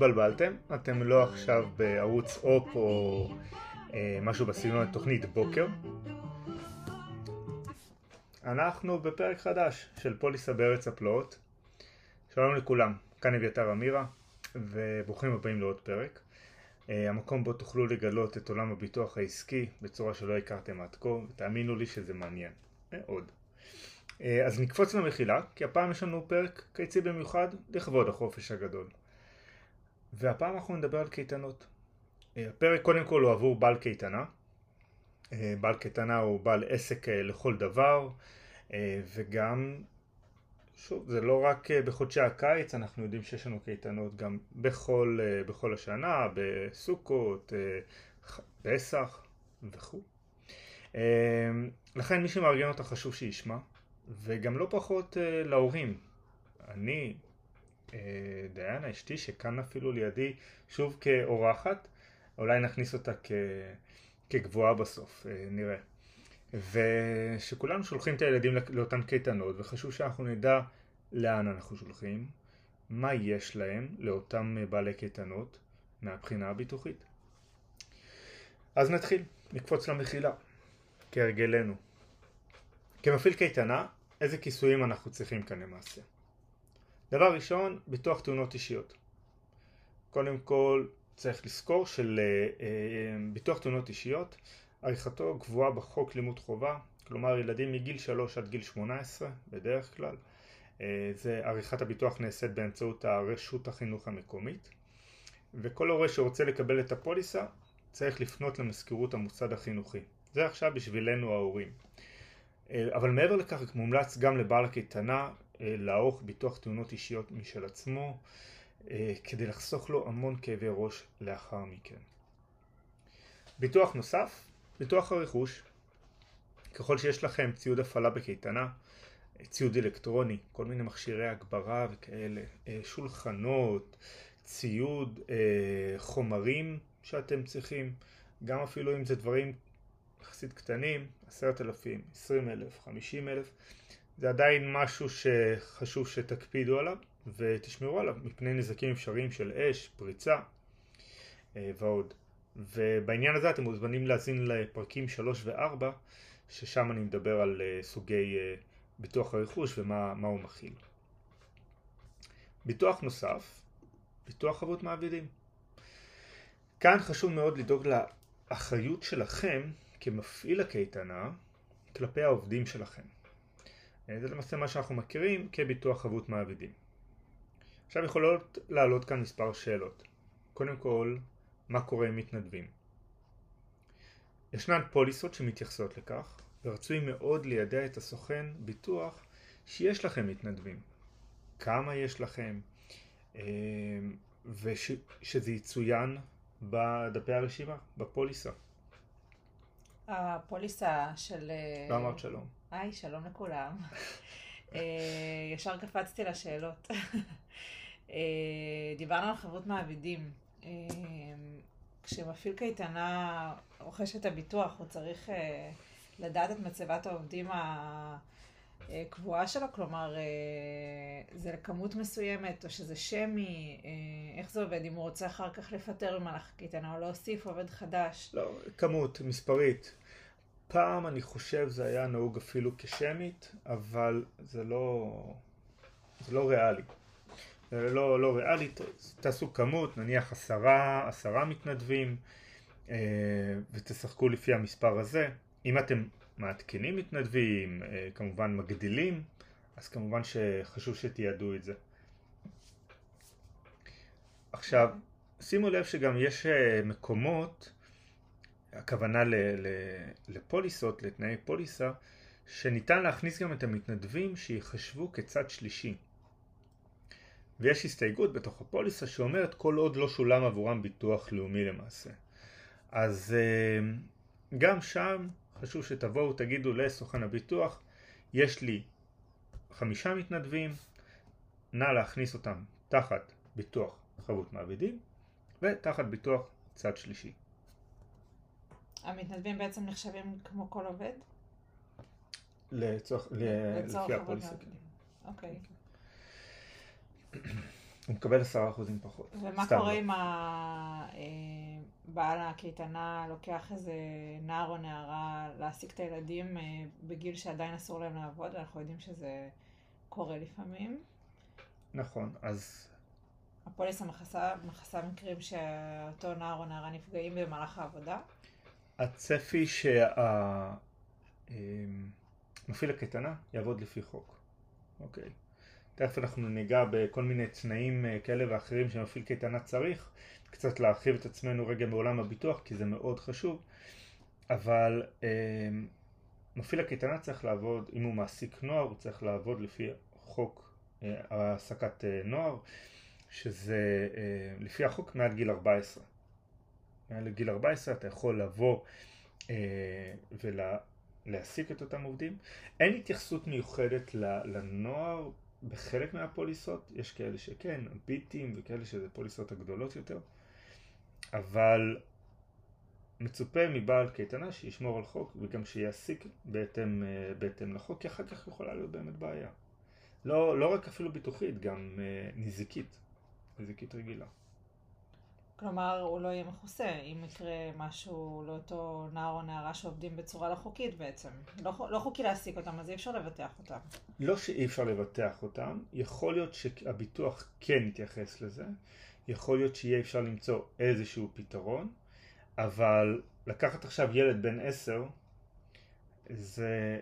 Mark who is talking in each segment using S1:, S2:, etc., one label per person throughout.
S1: התבלבלתם, אתם לא עכשיו בערוץ אופ או אה, משהו בסגנון התוכנית בוקר. אנחנו בפרק חדש של פוליסה בארץ הפלאות. שלום לכולם, כאן אביתר אמירה, וברוכים הבאים לעוד פרק. אה, המקום בו תוכלו לגלות את עולם הביטוח העסקי בצורה שלא הכרתם עד כה, ותאמינו לי שזה מעניין. מאוד. אה, אז נקפוץ למחילה, כי הפעם יש לנו פרק קיצי במיוחד לכבוד החופש הגדול. והפעם אנחנו נדבר על קייטנות. אה, הפרק קודם כל הוא עבור בעל קייטנה. אה, בעל קייטנה הוא בעל עסק לכל דבר, וגם, שוב, זה לא רק בחודשי הקיץ, אנחנו יודעים שיש לנו קייטנות גם בכל, בכל השנה, בסוכות, פסח וכו'. לכן מי שמארגן אותה חשוב שישמע. וגם לא פחות להורים. אני, דיאנה, אשתי, שכאן אפילו לידי, שוב כאורחת, אולי נכניס אותה כ... כגבוהה בסוף, uh, נראה. ושכולנו שולחים את הילדים לאותן קייטנות, וחשוב שאנחנו נדע לאן אנחנו שולחים, מה יש להם לאותם בעלי קייטנות מהבחינה הביטוחית. אז נתחיל, נקפוץ למחילה, כהרגלנו. כמפעיל קייטנה, איזה כיסויים אנחנו צריכים כאן למעשה. דבר ראשון, ביטוח תאונות אישיות. קודם כל צריך לזכור של uh, ביטוח תאונות אישיות, עריכתו גבוהה בחוק לימוד חובה, כלומר ילדים מגיל 3 עד גיל 18 בדרך כלל. Uh, זה עריכת הביטוח נעשית באמצעות הרשות החינוך המקומית וכל הורה שרוצה לקבל את הפוליסה צריך לפנות למזכירות המוסד החינוכי. זה עכשיו בשבילנו ההורים. אה, אבל מעבר לכך מומלץ גם לבעל הקייטנה אה, לערוך ביטוח תאונות אישיות משל עצמו אה, כדי לחסוך לו המון כאבי ראש לאחר מכן. ביטוח נוסף, ביטוח הרכוש. ככל שיש לכם ציוד הפעלה בקייטנה, ציוד אלקטרוני, כל מיני מכשירי הגברה וכאלה, שולחנות, ציוד, חומרים שאתם צריכים, גם אפילו אם זה דברים יחסית קטנים, עשרת אלפים, עשרים אלף, חמישים אלף, זה עדיין משהו שחשוב שתקפידו עליו ותשמרו עליו מפני נזקים אפשריים של אש, פריצה אה, ועוד. ובעניין הזה אתם מוזמנים להאזין לפרקים 3 ו-4 ששם אני מדבר על אה, סוגי אה, ביטוח הרכוש ומה הוא מכיל. ביטוח נוסף, ביטוח חבות מעבידים. כאן חשוב מאוד לדאוג לאחריות שלכם כמפעיל הקייטנה כלפי העובדים שלכם. אה, זה למעשה מה שאנחנו מכירים כביטוח חבות מעבידים. עכשיו יכולות לעלות כאן מספר שאלות. קודם כל, מה קורה עם מתנדבים? ישנן פוליסות שמתייחסות לכך, ורצוי מאוד לידע את הסוכן ביטוח שיש לכם מתנדבים. כמה יש לכם, אה, ושזה יצוין בדפי הרשימה, בפוליסה.
S2: הפוליסה של...
S1: לא אמרת שלום.
S2: היי, שלום לכולם. אה, ישר קפצתי לשאלות. אה, דיברנו על חברות מעבידים. אה, כשמפעיל קייטנה רוכש את הביטוח, הוא צריך לדעת את מצבת העובדים הקבועה שלו, כלומר, זה לכמות מסוימת, או שזה שמי, איך זה עובד, אם הוא רוצה אחר כך לפטר במהלך הקייטנה, או להוסיף עובד חדש.
S1: לא, כמות, מספרית. פעם אני חושב זה היה נהוג אפילו כשמית, אבל זה לא, זה לא ריאלי. זה לא, לא ריאלי, תעשו כמות, נניח עשרה, עשרה מתנדבים, אה, ותשחקו לפי המספר הזה. אם אתם מעדכנים מתנדבים, אה, כמובן מגדילים, אז כמובן שחשוב שתיעדו את זה. עכשיו, שימו לב שגם יש אה, מקומות הכוונה ל, ל, לפוליסות, לתנאי פוליסה, שניתן להכניס גם את המתנדבים שיחשבו כצד שלישי. ויש הסתייגות בתוך הפוליסה שאומרת כל עוד לא שולם עבורם ביטוח לאומי למעשה. אז אה, גם שם חשוב שתבואו תגידו לסוכן הביטוח יש לי חמישה מתנדבים, נא להכניס אותם תחת ביטוח חבות מעבידים ותחת ביטוח צד שלישי.
S2: המתנדבים בעצם נחשבים כמו כל עובד?
S1: לצורך, לפי הפוליסה.
S2: אוקיי.
S1: הוא מקבל עשרה אחוזים פחות.
S2: ומה קורה
S1: לא.
S2: אם ה- אה, בעל הקייטנה לוקח איזה נער או נערה להעסיק את הילדים אה, בגיל שעדיין אסור להם לעבוד, אנחנו יודעים שזה קורה לפעמים.
S1: נכון, אז
S2: הפוליסה מכסה מקרים שאותו נער או נערה נפגעים במהלך העבודה.
S1: הצפי שהמפעיל הקייטנה יעבוד לפי חוק, אוקיי? תכף אנחנו ניגע בכל מיני תנאים אה, כאלה ואחרים שמפעיל קייטנה צריך, קצת להרחיב את עצמנו רגע מעולם הביטוח כי זה מאוד חשוב, אבל אה, מפעיל הקייטנה צריך לעבוד, אם הוא מעסיק נוער הוא צריך לעבוד לפי חוק אה, העסקת אה, נוער, שזה אה, לפי החוק מעל גיל 14. מעל גיל 14 אתה יכול לבוא אה, ולהעסיק את אותם עובדים. אין התייחסות מיוחדת לנוער בחלק מהפוליסות, יש כאלה שכן, ביטים וכאלה שזה פוליסות הגדולות יותר, אבל מצופה מבעל קייטנה שישמור על חוק וגם שיעסיק בהתאם, אה, בהתאם לחוק, כי אחר כך יכולה להיות באמת בעיה. לא, לא רק אפילו ביטוחית, גם אה, נזיקית, נזיקית רגילה.
S2: כלומר, הוא לא יהיה מכוסה אם יקרה משהו לאותו נער או נערה שעובדים בצורה לא חוקית בעצם. לא, לא חוקי להעסיק אותם, אז אי אפשר לבטח אותם.
S1: לא שאי אפשר לבטח אותם, יכול להיות שהביטוח כן יתייחס לזה, יכול להיות שיהיה אפשר למצוא איזשהו פתרון, אבל לקחת עכשיו ילד בן עשר זה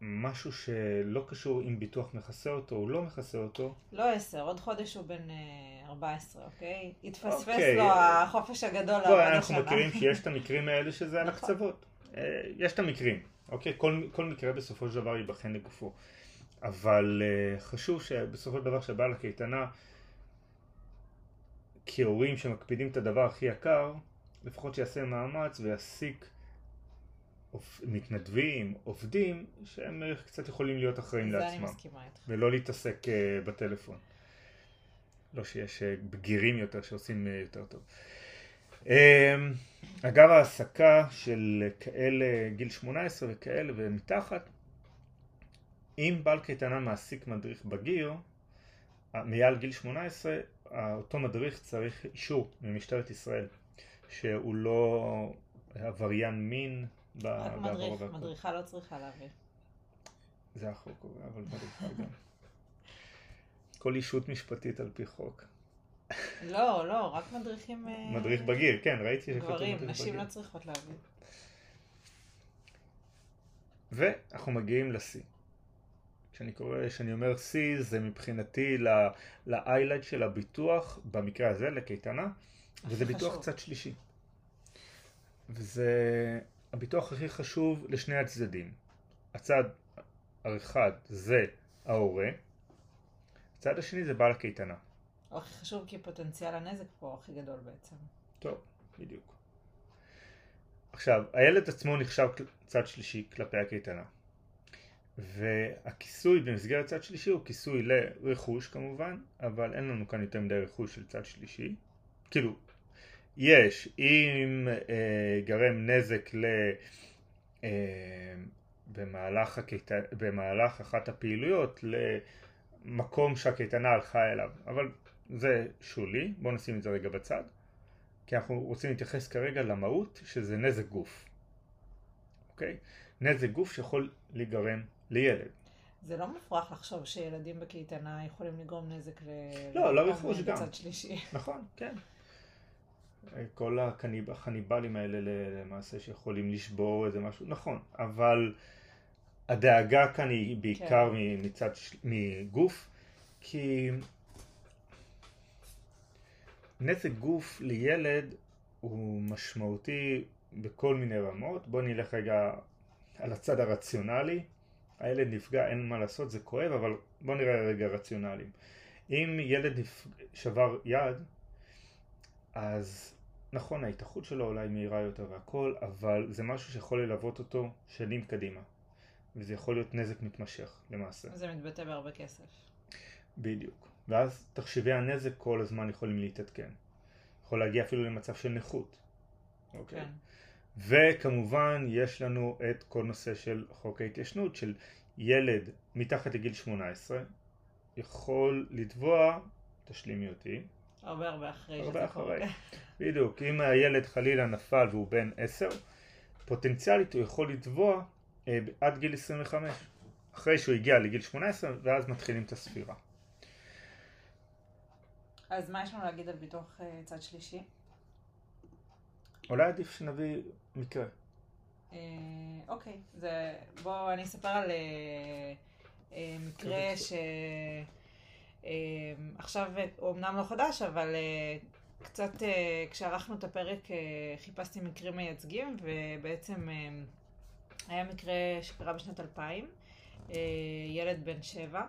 S1: משהו שלא קשור אם ביטוח מכסה אותו או לא מכסה אותו,
S2: לא עשר, עוד חודש הוא בן אה, 14, אוקיי? התפספס
S1: אוקיי.
S2: לו החופש הגדול
S1: בוא,
S2: לעבוד
S1: אנחנו
S2: השנה.
S1: מכירים שיש את המקרים האלה שזה על
S2: נכון.
S1: הקצוות. אה, יש את המקרים, אוקיי? כל, כל מקרה בסופו של דבר ייבחן לגופו. אבל אה, חשוב שבסופו של דבר שבעל הקייטנה, כהורים שמקפידים את הדבר הכי יקר, לפחות שיעשה מאמץ ויעסיק עובד- מתנדבים, עובדים, שהם אה, קצת יכולים להיות אחראים
S2: זה אני
S1: לעצמם.
S2: מסכימה איתך.
S1: ולא להתעסק אה, בטלפון. לא שיש אה, בגירים יותר שעושים יותר טוב. אה, אגב העסקה של כאלה גיל 18 וכאלה ומתחת, אם בעל קייטנה מעסיק מדריך בגיר, מעל גיל 18, אה, אותו מדריך צריך אישור ממשטרת ישראל, שהוא לא עבריין מין
S2: רק מדריך. מדריכה לא צריכה להביא.
S1: זה החוק אבל מדריכה גם. כל אישות משפטית על פי חוק.
S2: לא, לא, רק מדריכים... אה,
S1: מדריך בגיר, כן, ראיתי שכתוב
S2: גברים,
S1: מדריך
S2: נשים
S1: בגיר.
S2: לא צריכות להביא.
S1: ואנחנו מגיעים לשיא. כשאני קורא, כשאני אומר שיא, זה מבחינתי ל-highlight של הביטוח, במקרה הזה, לקייטנה, וזה
S2: הכי
S1: ביטוח
S2: חשוב.
S1: צד שלישי. וזה הביטוח הכי חשוב לשני הצדדים. הצד האחד זה ההורה, הצד השני זה בעל הקייטנה.
S2: הוא הכי חשוב כי פוטנציאל הנזק פה הכי גדול בעצם.
S1: טוב, בדיוק. עכשיו, הילד עצמו נחשב צד שלישי כלפי הקייטנה. והכיסוי במסגרת צד שלישי הוא כיסוי לרכוש כמובן, אבל אין לנו כאן יותר מדי רכוש של צד שלישי. כאילו, יש, אם אה, גרם נזק ל... אה, במהלך, הקייט... במהלך אחת הפעילויות למקום שהקייטנה הלכה אליו, אבל זה שולי, בואו נשים את זה רגע בצד, כי אנחנו רוצים להתייחס כרגע למהות שזה נזק גוף, אוקיי? נזק גוף שיכול להיגרם לילד.
S2: זה לא מופרך לחשוב שילדים בקייטנה יכולים לגרום נזק ל...
S1: לא, לא רכוש גם.
S2: בצד שלישי.
S1: נכון, כן. כל הקניב- החניבלים האלה למעשה שיכולים לשבור איזה משהו, נכון, אבל הדאגה כאן היא בעיקר מ- מצד, מגוף, כי נזק גוף לילד הוא משמעותי בכל מיני רמות, בוא נלך רגע על הצד הרציונלי, הילד נפגע, אין מה לעשות, זה כואב, אבל בוא נראה רגע רציונליים. אם ילד. שבר יד, אז נכון ההתאחות שלו אולי מהירה יותר והכל, אבל זה משהו שיכול ללוות אותו שנים קדימה. וזה יכול להיות נזק מתמשך למעשה.
S2: זה מתבטא בהרבה כסף.
S1: בדיוק. ואז תחשיבי הנזק כל הזמן יכולים להתעדכן. יכול להגיע אפילו למצב של נכות. אוקיי?
S2: כן.
S1: וכמובן יש לנו את כל נושא של חוק ההתיישנות של ילד מתחת לגיל 18 יכול לתבוע תשלימי אותי.
S2: הרבה הרבה אחרי
S1: הרבה
S2: שזה קורה.
S1: בדיוק, אם הילד חלילה נפל והוא בן 10, פוטנציאלית הוא יכול לתבוע אה, עד גיל 25, אחרי שהוא הגיע לגיל 18 ואז מתחילים את הספירה.
S2: אז מה יש לנו להגיד על ביטוח אה, צד שלישי?
S1: אולי עדיף שנביא מקרה.
S2: אה, אוקיי, זה... בואו אני אספר על אה, מקרה ש... עכשיו הוא אמנם לא חדש, אבל אה, קצת אה, כשערכנו את הפרק אה, חיפשתי מקרים מייצגים, ובעצם היה מקרה שקרה בשנת 2000, אה, ילד בן שבע.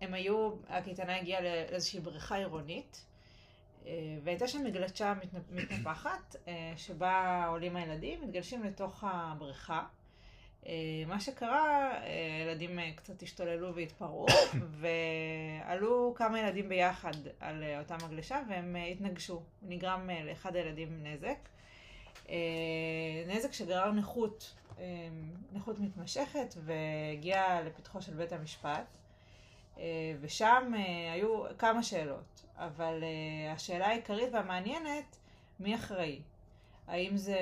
S2: הם היו, הקייטנה הגיעה לאיזושהי בריכה עירונית, והייתה שם מגלשה מתנ- מתנפחת, שבה עולים הילדים, מתגלשים לתוך הבריכה. אה, מה שקרה, אה, ילדים אה, קצת השתוללו והתפרעו, ועלו כמה ילדים ביחד על אותה מגלשה, והם התנגשו. נגרם לאחד הילדים נזק. נזק שגרר נכות, נכות מתמשכת, והגיע לפתחו של בית המשפט. ושם היו כמה שאלות, אבל השאלה העיקרית והמעניינת, מי אחראי? האם זה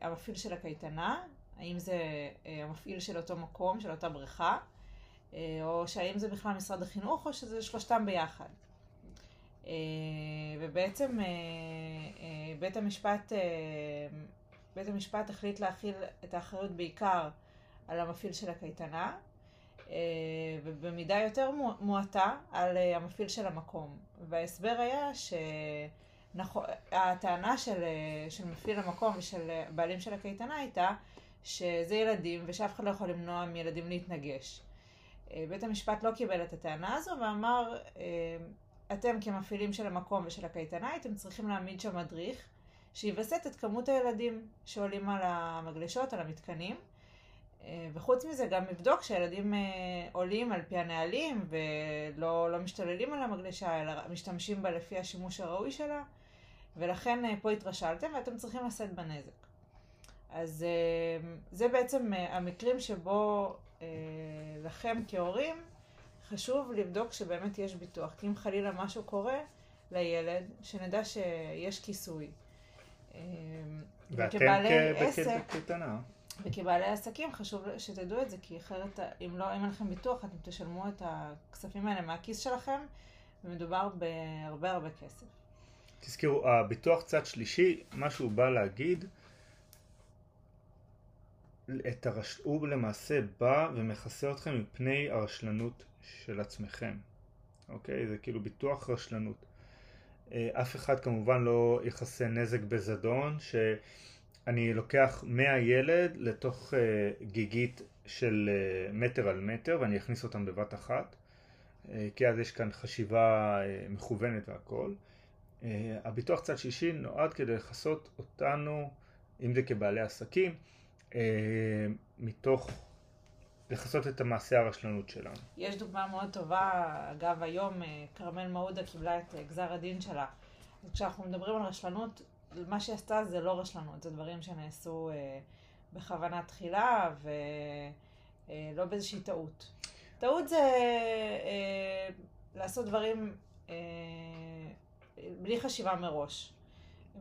S2: המפעיל של הקייטנה? האם זה אה, המפעיל של אותו מקום, של אותה בריכה? אה, או שהאם זה בכלל משרד החינוך, או שזה שלושתם ביחד? אה, ובעצם בית המשפט, בית המשפט החליט להכיל את האחריות בעיקר על המפעיל של הקייטנה, ובמידה יותר מו- מועטה על המפעיל של המקום. וההסבר היה שהטענה של, של מפעיל המקום ושל הבעלים של הקייטנה הייתה שזה ילדים ושאף אחד לא יכול למנוע מילדים להתנגש. אה, בית המשפט לא קיבל את הטענה הזו ואמר, אה, אתם כמפעילים של המקום ושל הקייטנה הייתם צריכים להעמיד שם מדריך שיווסת את כמות הילדים שעולים על המגלשות, על המתקנים. אה, וחוץ מזה גם לבדוק שהילדים עולים על פי הנהלים ולא לא משתוללים על המגלשה, אלא משתמשים בה לפי השימוש הראוי שלה, ולכן פה התרשלתם ואתם צריכים לשאת בנזק. אז אה, זה בעצם אה, המקרים שבו אה, לכם כהורים חשוב לבדוק שבאמת יש ביטוח, כי אם חלילה משהו קורה לילד, שנדע שיש כיסוי. אה,
S1: ואתם
S2: וכבעלי
S1: כ-
S2: עסק,
S1: בקייטנה.
S2: וכבעלי עסקים חשוב שתדעו את זה, כי אחרת, אם לא, אם אין לכם ביטוח, אתם תשלמו את הכספים האלה מהכיס שלכם, ומדובר בהרבה הרבה כסף.
S1: תזכרו, הביטוח צד שלישי, מה שהוא בא להגיד, את הרש... הוא למעשה בא ומכסה אתכם מפני הרשלנות של עצמכם, אוקיי? זה כאילו ביטוח רשלנות. אה, אף אחד כמובן לא יכסה נזק בזדון, שאני לוקח מהילד לתוך אה, גיגית של אה, מטר על מטר ואני אכניס אותם בבת אחת, כי אז יש כאן חשיבה מכוונת והכל. הביטוח צד שישי נועד כדי לכסות אותנו, אם זה כבעלי עסקים, מתוך לכסות את המעשה הרשלנות שלנו.
S2: יש דוגמה מאוד טובה, אגב היום אה, כרמל מעודה קיבלה את אה, גזר הדין שלה. כשאנחנו מדברים על רשלנות, מה שהיא עשתה זה לא רשלנות, זה דברים שנעשו אה, בכוונה תחילה ולא באיזושהי טעות. טעות זה אה, לעשות דברים אה, בלי חשיבה מראש.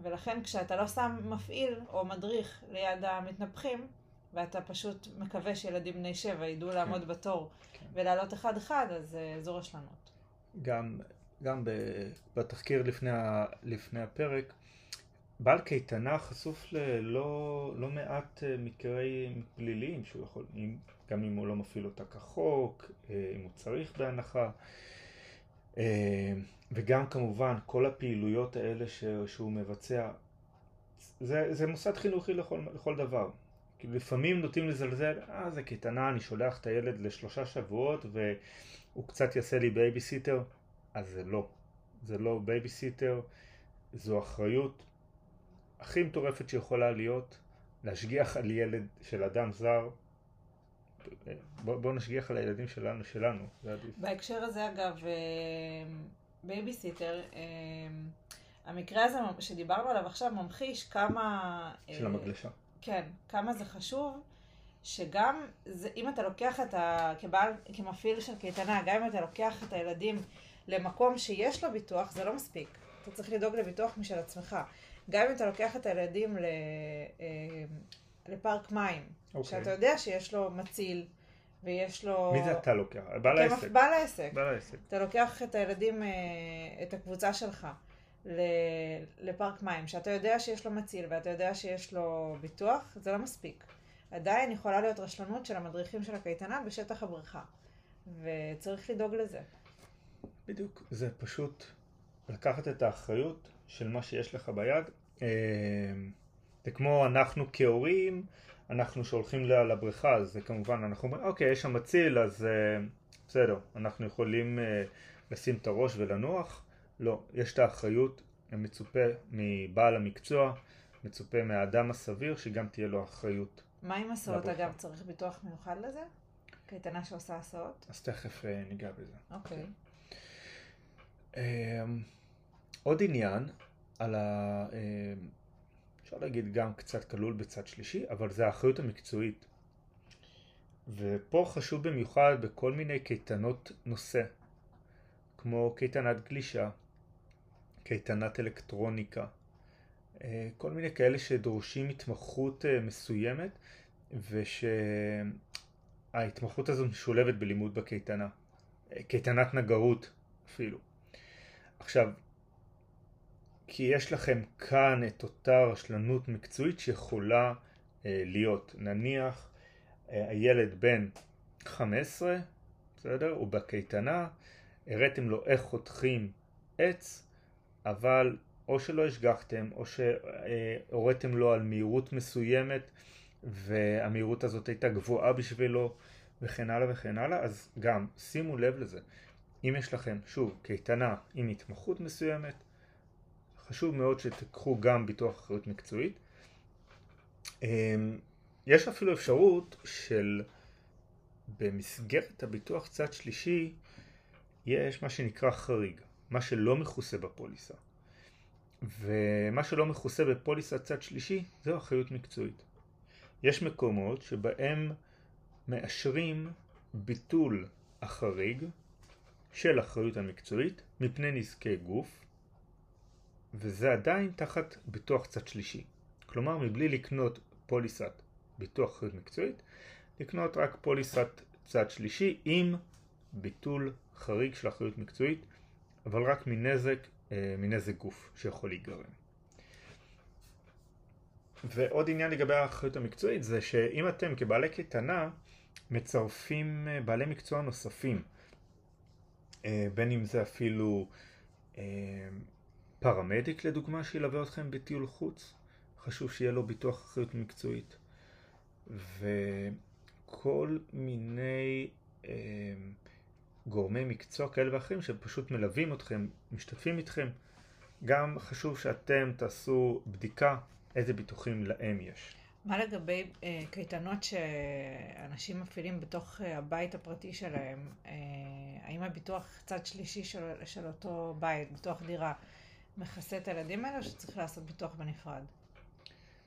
S2: ולכן כשאתה לא שם מפעיל או מדריך ליד המתנפחים, ואתה פשוט מקווה שילדים בני שבע ידעו לעמוד בתור
S1: כן.
S2: ולעלות אחד-אחד, אז uh, זו רשלנות.
S1: גם, גם בתחקיר לפני, ה, לפני הפרק, בעל קייטנה חשוף ללא לא מעט אה, מקרי פליליים שהוא יכול, אם, גם אם הוא לא מפעיל אותה כחוק, אה, אם הוא צריך בהנחה. וגם כמובן כל הפעילויות האלה ש, שהוא מבצע, זה, זה מוסד חינוכי לכל, לכל דבר. כאילו לפעמים נוטים לזלזל, אה זה קייטנה, אני שולח את הילד לשלושה שבועות והוא קצת יעשה לי בייביסיטר, אז זה לא. זה לא בייביסיטר, זו אחריות הכי מטורפת שיכולה להיות, להשגיח על ילד של אדם זר. בואו בוא נשגיח על הילדים שלנו, שלנו, זה עדיף.
S2: בהקשר הזה, אגב, אה, בייביסיטר, אה, המקרה הזה שדיברנו עליו עכשיו ממחיש כמה...
S1: של
S2: אה,
S1: המגלשה.
S2: כן, כמה זה חשוב שגם זה, אם אתה לוקח את ה... כבעל, כמפעיל של קייטנה, גם אם אתה לוקח את הילדים למקום שיש לו ביטוח, זה לא מספיק. אתה צריך לדאוג לביטוח משל עצמך. גם אם אתה לוקח את הילדים ל... אה, לפארק מים, okay.
S1: אוקיי.
S2: שאתה יודע שיש לו מציל, ויש לו...
S1: מי זה אתה לוקח? בעל העסק.
S2: בעל העסק.
S1: בעל העסק.
S2: אתה לוקח את הילדים, אה, את הקבוצה שלך, לפארק מים, שאתה יודע שיש לו מציל ואתה יודע שיש לו ביטוח, זה לא מספיק. עדיין יכולה להיות רשלנות של המדריכים של הקייטנה בשטח הבריכה, וצריך לדאוג לזה.
S1: בדיוק, זה פשוט לקחת את האחריות של מה שיש לך ביד. אה, זה כמו אנחנו כהורים, אנחנו שהולכים לבריכה, אז זה כמובן, אנחנו אומרים, אוקיי, יש שם מציל, אז uh, בסדר, אנחנו יכולים uh, לשים את הראש ולנוח. לא, יש את האחריות, מצופה מבעל המקצוע, מצופה מהאדם הסביר, שגם תהיה לו אחריות.
S2: מה עם הסעות אגב? צריך ביטוח מיוחד לזה? קייטנה שעושה הסעות?
S1: אז תכף uh, ניגע בזה.
S2: אוקיי. Okay.
S1: כן. Um, עוד עניין על ה... אפשר להגיד גם קצת כלול בצד שלישי, אבל זה האחריות המקצועית. ופה חשוב במיוחד בכל מיני קייטנות נושא, כמו קייטנת גלישה, קייטנת אלקטרוניקה, אה, כל מיני כאלה שדורשים התמחות אה, מסוימת ושההתמחות הזו משולבת בלימוד בקייטנה, אה, קייטנת נגרות אפילו. עכשיו, כי יש לכם כאן את אותה רשלנות מקצועית שיכולה אה, להיות. נניח אה, הילד בן 15, בסדר? הוא בקייטנה, הראתם לו איך חותכים עץ, אבל או שלא השגחתם, או שהוריתם לו על מהירות מסוימת, והמהירות הזאת הייתה גבוהה בשבילו, וכן הלאה וכן הלאה, אז גם שימו לב לזה. אם יש לכם, שוב, קייטנה עם התמחות מסוימת, חשוב מאוד שתיקחו גם ביטוח אחריות מקצועית. אמ, יש אפילו אפשרות של במסגרת הביטוח צד שלישי יש מה שנקרא חריג, מה שלא מכוסה בפוליסה. ומה שלא מכוסה בפוליסה צד שלישי זו אחריות מקצועית. יש מקומות שבהם מאשרים ביטול החריג של אחריות המקצועית מפני נזקי גוף וזה עדיין תחת ביטוח צד שלישי. כלומר, מבלי לקנות פוליסת ביטוח מקצועית, לקנות רק פוליסת צד שלישי עם ביטול חריג של אחריות מקצועית, אבל רק מנזק, אה, מנזק גוף שיכול להיגרם. ועוד עניין לגבי האחריות המקצועית זה שאם אתם כבעלי קייטנה מצרפים אה, בעלי מקצוע נוספים, אה, בין אם זה אפילו פרמדיק לדוגמה שילווה אתכם בטיול חוץ, חשוב שיהיה לו ביטוח אחריות מקצועית. וכל מיני אה, גורמי מקצוע כאלה ואחרים שפשוט מלווים אתכם, משתתפים איתכם, גם חשוב שאתם תעשו בדיקה איזה ביטוחים להם יש.
S2: מה לגבי אה, קייטנות שאנשים מפעילים בתוך אה, הבית הפרטי שלהם? אה, האם הביטוח צד שלישי של, של אותו בית, ביטוח דירה, מכסה את הילדים האלה או שצריך לעשות ביטוח בנפרד?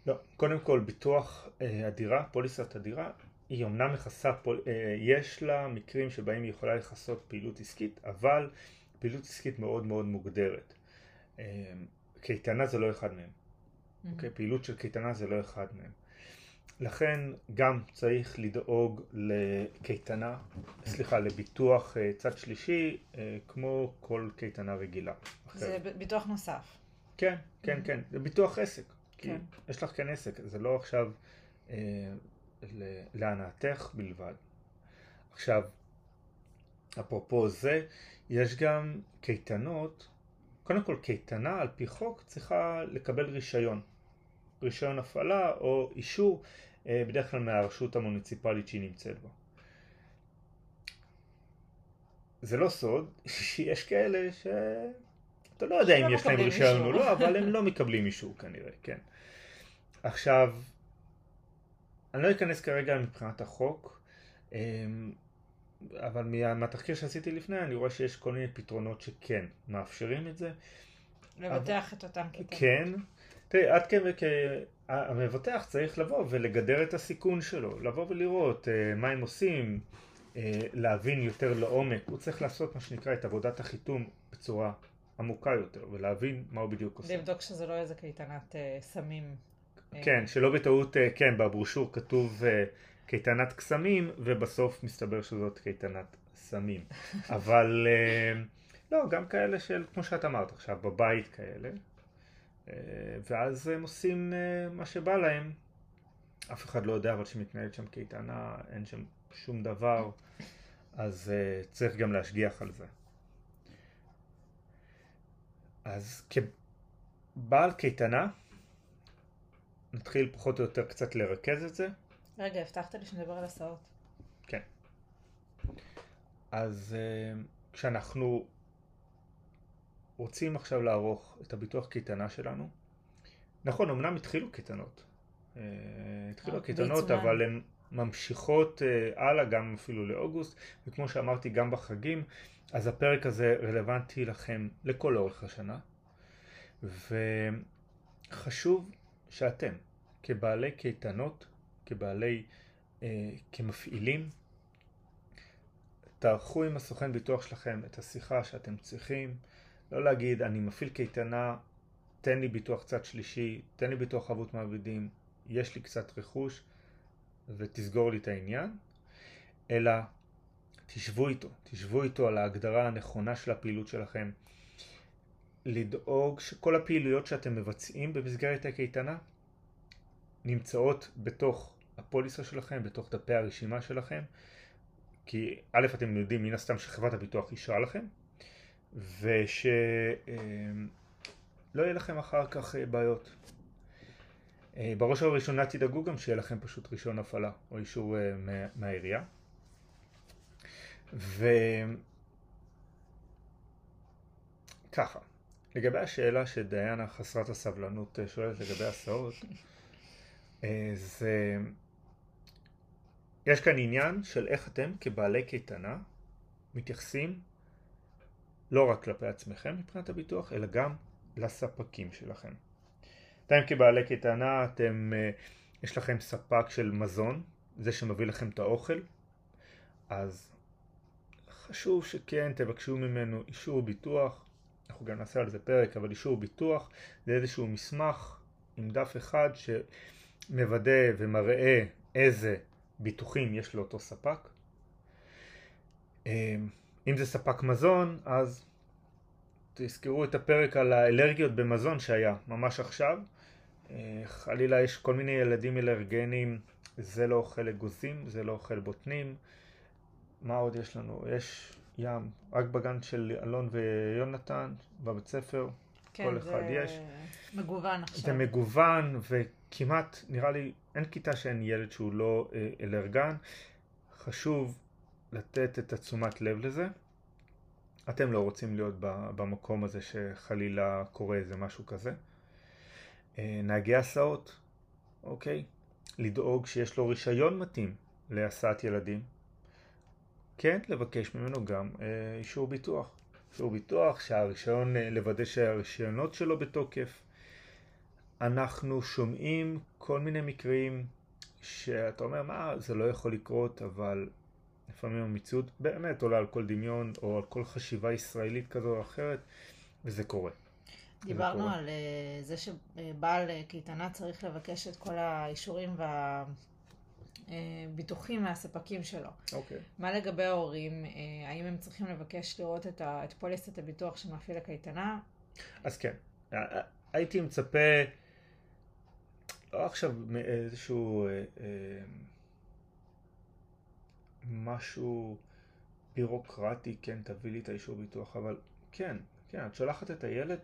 S1: לא, קודם כל ביטוח אה, הדירה, פוליסת הדירה, היא אמנם מכסה, פול, אה, יש לה מקרים שבהם היא יכולה לכסות פעילות עסקית, אבל פעילות עסקית מאוד מאוד מוגדרת. אה, קייטנה זה לא אחד מהם. Mm-hmm. אוקיי? פעילות של קייטנה זה לא אחד מהם. לכן גם צריך לדאוג לקייטנה, סליחה, לביטוח אה, צד שלישי, אה, כמו כל קייטנה רגילה.
S2: זה ביטוח נוסף.
S1: כן, כן, mm-hmm. כן, זה ביטוח עסק. כן. יש לך כאן עסק, זה לא עכשיו אה, להנאתך בלבד. עכשיו, אפרופו זה, יש גם קייטנות, קודם כל קייטנה על פי חוק צריכה לקבל רישיון. רישיון הפעלה או אישור אה, בדרך כלל מהרשות המוניציפלית שהיא נמצאת בה. זה לא סוד שיש כאלה שאתה לא יודע אם יש להם רישיון או לא, אבל הם לא מקבלים אישור כנראה, כן. עכשיו, אני לא אכנס כרגע מבחינת החוק, אמ, אבל מהתחקיר שעשיתי לפני אני רואה שיש כל מיני פתרונות שכן מאפשרים את זה.
S2: לבטח את אותם כיתות.
S1: כן. תראי, עד, כ... המבטח צריך לבוא ולגדר את הסיכון שלו, לבוא ולראות uh, מה הם עושים, uh, להבין יותר לעומק, הוא צריך לעשות מה שנקרא את עבודת החיתום בצורה עמוקה יותר ולהבין מה הוא בדיוק עושה.
S2: לבדוק שזה לא איזה קייטנת uh, סמים.
S1: כן, שלא בטעות, uh, כן, בברושור כתוב uh, קייטנת קסמים ובסוף מסתבר שזאת קייטנת סמים. אבל uh, לא, גם כאלה של, כמו שאת אמרת עכשיו, בבית כאלה. אה, ואז הם עושים אה, מה שבא להם. אף אחד לא יודע אבל שמתנהלת שם קייטנה, אין שם שום דבר, אז אה, צריך גם להשגיח על זה. אז כבעל קייטנה, נתחיל פחות או יותר קצת לרכז את זה.
S2: רגע, הבטחת לי שנדבר על הסעות.
S1: כן. אז כשאנחנו רוצים עכשיו לערוך את הביטוח קייטנה שלנו. נכון, אמנם התחילו קייטנות. אה, התחילו אה, הקייטנות, אבל הן ממשיכות אה, הלאה, גם אפילו לאוגוסט, וכמו שאמרתי, גם בחגים, אז הפרק הזה רלוונטי לכם לכל אורך השנה. וחשוב שאתם, כבעלי קייטנות, כבעלי, כמפעילים, תערכו עם הסוכן ביטוח שלכם את השיחה שאתם צריכים, לא להגיד, אני מפעיל קייטנה, תן לי ביטוח צד שלישי, תן לי ביטוח חבות מעבידים, יש לי קצת רכוש ותסגור לי את העניין, אלא תשבו איתו, תשבו איתו על ההגדרה הנכונה של הפעילות שלכם, לדאוג שכל הפעילויות שאתם מבצעים במסגרת הקייטנה נמצאות בתוך הפוליסה שלכם, בתוך דפי הרשימה שלכם, כי א' אתם יודעים מן הסתם שחברת הביטוח אישרה לכם, ושלא יהיה לכם אחר כך אה, בעיות. אה, בראש ובראשונה תדאגו גם שיהיה לכם פשוט רישיון הפעלה או אישור אה, מהעירייה. וככה, לגבי השאלה שדיינה חסרת הסבלנות שואלת לגבי הסעות, זה... יש כאן עניין של איך אתם כבעלי קייטנה מתייחסים לא רק כלפי עצמכם מבחינת הביטוח, אלא גם לספקים שלכם. אתם כבעלי קייטנה, אתם, אה, יש לכם ספק של מזון, זה שמביא לכם את האוכל, אז חשוב שכן תבקשו ממנו אישור ביטוח, אנחנו גם נעשה על זה פרק, אבל אישור ביטוח זה איזשהו מסמך עם דף אחד שמוודא ומראה איזה ביטוחים יש לאותו ספק. אם זה ספק מזון, אז תזכרו את הפרק על האלרגיות במזון שהיה ממש עכשיו. אה, חלילה יש כל מיני ילדים אלרגנים, זה לא אוכל אגוזים, זה לא אוכל בוטנים. מה עוד יש לנו? יש ים, רק בגן של אלון ויונתן, בבית ספר, כן, כל אחד יש.
S2: כן, זה מגוון עכשיו.
S1: זה מגוון, וכמעט, נראה לי, אין כיתה שאין ילד שהוא לא אה, אלרגן. חשוב לתת את התשומת לב לזה. אתם לא רוצים להיות במקום הזה שחלילה קורה איזה משהו כזה. אה, נהגי הסעות, אוקיי? לדאוג שיש לו רישיון מתאים להסעת ילדים. כן, לבקש ממנו גם אה, אישור ביטוח. אישור ביטוח, שהרישיון, אה, לוודא שהרישיונות שלו בתוקף. אנחנו שומעים כל מיני מקרים שאתה אומר, מה, זה לא יכול לקרות, אבל לפעמים המציאות באמת עולה על כל דמיון או על כל חשיבה ישראלית כזו או אחרת, וזה קורה.
S2: דיברנו זה קורה. על uh, זה שבעל uh, קייטנה צריך לבקש את כל האישורים והביטוחים uh, מהספקים שלו.
S1: אוקיי.
S2: מה לגבי ההורים? האם הם צריכים לבקש לראות את, ה, את פוליסת הביטוח של מפעיל הקייטנה?
S1: אז כן. הייתי מצפה, לא עכשיו מאיזשהו... משהו בירוקרטי, כן, תביא לי את האישור ביטוח, אבל כן, כן, את שולחת את הילד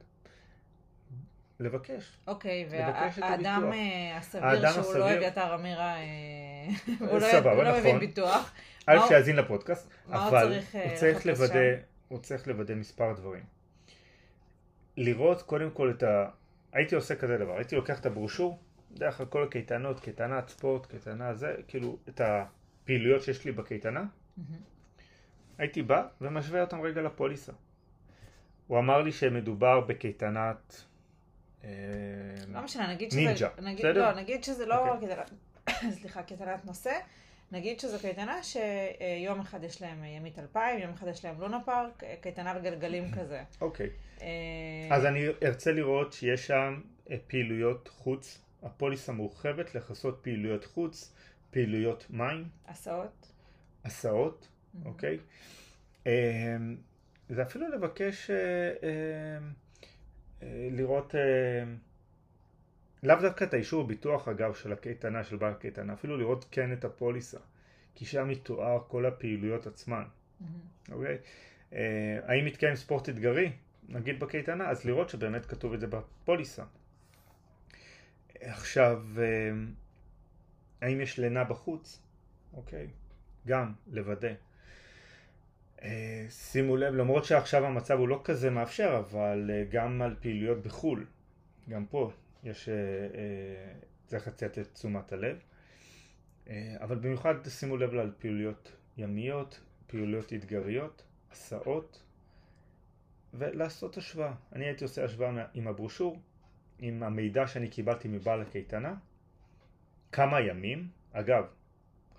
S1: לבקש.
S2: אוקיי, והאדם אה, הסביר שהוא לא אביתר אמירה, אה, הוא לא, לא מבין ביטוח.
S1: א' שיאזין לפודקאסט, אבל הוא אה, צריך לוודא, הוא צריך לוודא מספר דברים. לראות קודם כל את ה... הייתי עושה כזה דבר, הייתי לוקח את הברושור, בדרך כלל כל הקייטנות, קייטנת ספורט, קייטנה זה, כאילו את ה... פעילויות שיש לי בקייטנה, הייתי בא ומשווה אותם רגע לפוליסה. הוא אמר לי שמדובר בקייטנת אה,
S2: לא משנה, נגיד שזה...
S1: נינג'ה,
S2: נגיד,
S1: בסדר?
S2: לא, נגיד שזה לא
S1: אוקיי.
S2: קייטנת, סליחה, קייטנת נושא. נגיד שזו קייטנה שיום אחד יש להם ימית 2000, יום אחד יש להם לונה פארק, קייטנה בגלגלים כזה.
S1: אוקיי.
S2: אה,
S1: אז אני ארצה לראות שיש שם אה, פעילויות חוץ. הפוליסה מורחבת לכסות פעילויות חוץ, פעילויות מים,
S2: הסעות.
S1: הסעות, אוקיי? אה, זה אפילו לבקש אה, אה, אה, לראות, אה, לאו דווקא את האישור ביטוח אגב של הקייטנה, של בעל הקייטנה, אפילו לראות כן את הפוליסה, כי שם מתואר כל הפעילויות עצמן,
S2: מהמם.
S1: אוקיי? האם מתקיים ספורט אתגרי, נגיד בקייטנה, אז לראות שבאמת כתוב את זה בפוליסה. עכשיו, אה, האם יש לינה בחוץ? אוקיי, גם לוודא. אה, שימו לב, למרות שעכשיו המצב הוא לא כזה מאפשר, אבל אה, גם על פעילויות בחו"ל, גם פה יש, אה, אה, צריך לצאת את תשומת הלב. אה, אבל במיוחד שימו לב על פעילויות ימיות, פעילויות אתגריות, הסעות, ולעשות השוואה. אני הייתי עושה השוואה עם הברושור, עם המידע שאני קיבלתי מבעל הקייטנה, כמה ימים, אגב,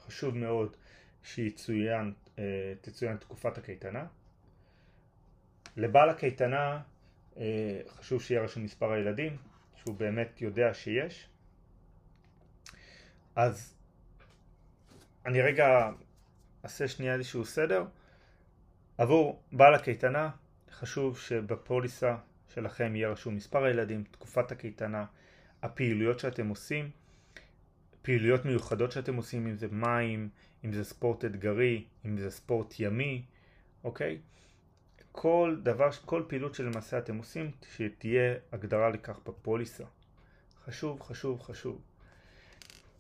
S1: חשוב מאוד שיצוין, אה, תקופת הקייטנה. לבעל הקייטנה אה, חשוב שיהיה רשום מספר הילדים, שהוא באמת יודע שיש. אז אני רגע אעשה שנייה איזשהו סדר. עבור בעל הקייטנה חשוב שבפוליסה שלכם יהיה רשום מספר הילדים, תקופת הקייטנה, הפעילויות שאתם עושים, פעילויות מיוחדות שאתם עושים, אם זה מים, אם זה ספורט אתגרי, אם זה ספורט ימי, אוקיי? כל דבר, כל פעילות שלמעשה אתם עושים, שתהיה הגדרה לכך בפוליסה. חשוב, חשוב, חשוב.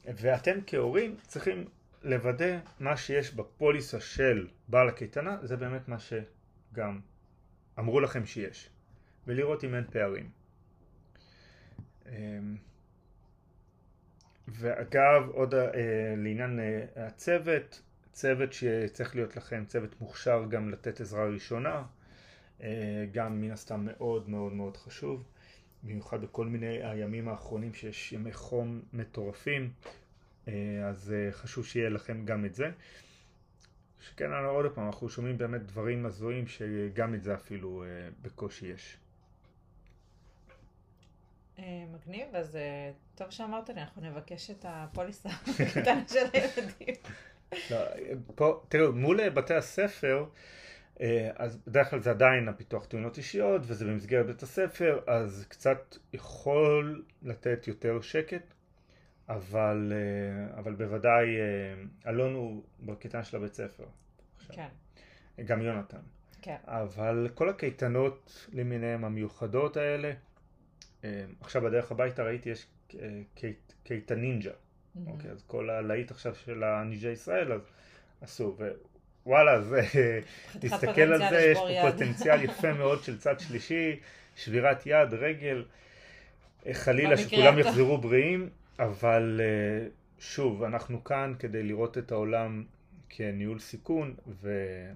S1: ואתם כהורים צריכים לוודא מה שיש בפוליסה של בעל הקייטנה, זה באמת מה שגם אמרו לכם שיש, ולראות אם אין פערים. ואגב, עוד אה, לעניין אה, הצוות, צוות שצריך להיות לכם צוות מוכשר גם לתת עזרה ראשונה, אה, גם מן הסתם מאוד מאוד מאוד חשוב, במיוחד בכל מיני הימים האחרונים שיש ימי חום מטורפים, אה, אז אה, חשוב שיהיה לכם גם את זה. שכן, עוד פעם, אנחנו שומעים באמת דברים הזויים שגם את זה אפילו אה, בקושי יש.
S2: אה, מגניב, אז אה, טוב שאמרת לי, אנחנו נבקש את הפוליסה הקטנה של הילדים.
S1: לא, פה, תראו, מול בתי הספר, אה, אז בדרך כלל זה עדיין הפיתוח תאונות אישיות, וזה במסגרת בית הספר, אז קצת יכול לתת יותר שקט, אבל, אה, אבל בוודאי אה, אלון הוא בקייטנה של הבית ספר. עכשיו.
S2: כן,
S1: גם יונתן.
S2: כן.
S1: אבל כל הקייטנות למיניהם המיוחדות האלה, אה, עכשיו בדרך הביתה ראיתי יש אה, קייט- קייטנינג'ה.
S2: מהמם.
S1: אוקיי, אז כל הלהיט עכשיו של הנינג'ה ישראל, אז עשו, ווואלה, זה,
S2: חתיכת
S1: תסתכל על זה, יש פה. פוטנציאל יפה מאוד של צד שלישי, שבירת יד, רגל, אה, חלילה שכולם. יחזרו בריאים, אבל אה, שוב, אנחנו כאן כדי לראות את העולם כניהול סיכון, וזה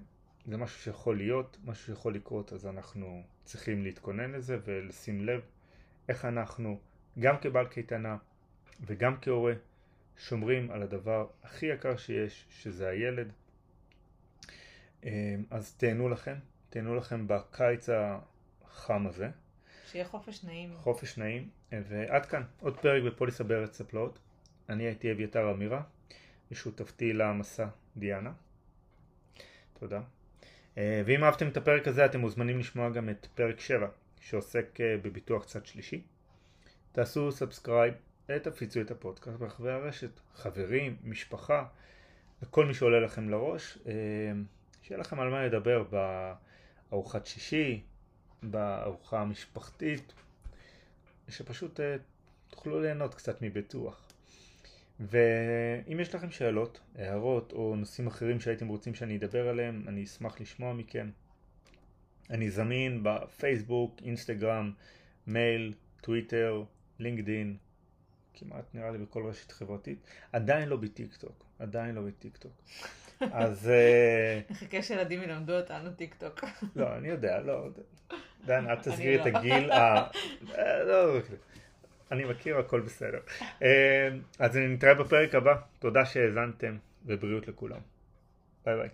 S1: משהו שיכול להיות, משהו שיכול לקרות, אז אנחנו צריכים להתכונן לזה ולשים לב איך אנחנו, גם כבעל קייטנה וגם כהורה, שומרים על הדבר הכי יקר שיש, שזה הילד. אה, אז תהנו לכם, תהנו לכם בקיץ החם הזה,
S2: שיהיה חופש נעים.
S1: חופש נעים, ועד כאן, עוד פרק בפוליסה בארץ הפלאות. אני הייתי אביתר אמירה, ושותפתי למסע דיאנה. תודה. אה, ואם אהבתם את הפרק הזה, אתם מוזמנים לשמוע גם את פרק 7, שעוסק אה, בביטוח צד שלישי. תעשו subscribe, תפיצו את הפודקאסט ברחבי הרשת, חברים, משפחה, וכל מי שעולה לכם לראש, אה, שיהיה לכם על מה לדבר בארוחת שישי, בארוחה המשפחתית, שפשוט אה, תוכלו ליהנות קצת מביטוח. ואם יש לכם שאלות, הערות או נושאים אחרים שהייתם רוצים שאני אדבר עליהם, אני אשמח לשמוע מכם. אני זמין בפייסבוק, אינסטגרם, מייל, טוויטר, לינקדין, כמעט נראה לי בכל רשת חברתית. עדיין לא בטיק טוק, עדיין לא בטיק טוק. אז אה,
S2: נחכה שילדים ילמדו אותנו טיק טוק.
S1: לא, אני יודע, לא, דן, אל תסגרי את
S2: לא.
S1: הגיל. ה- אה, לא, אני מכיר, הכל בסדר. אה, אז נתראה בפרק הבא. תודה שהאזנתם, ובריאות לכולם. ביי ביי.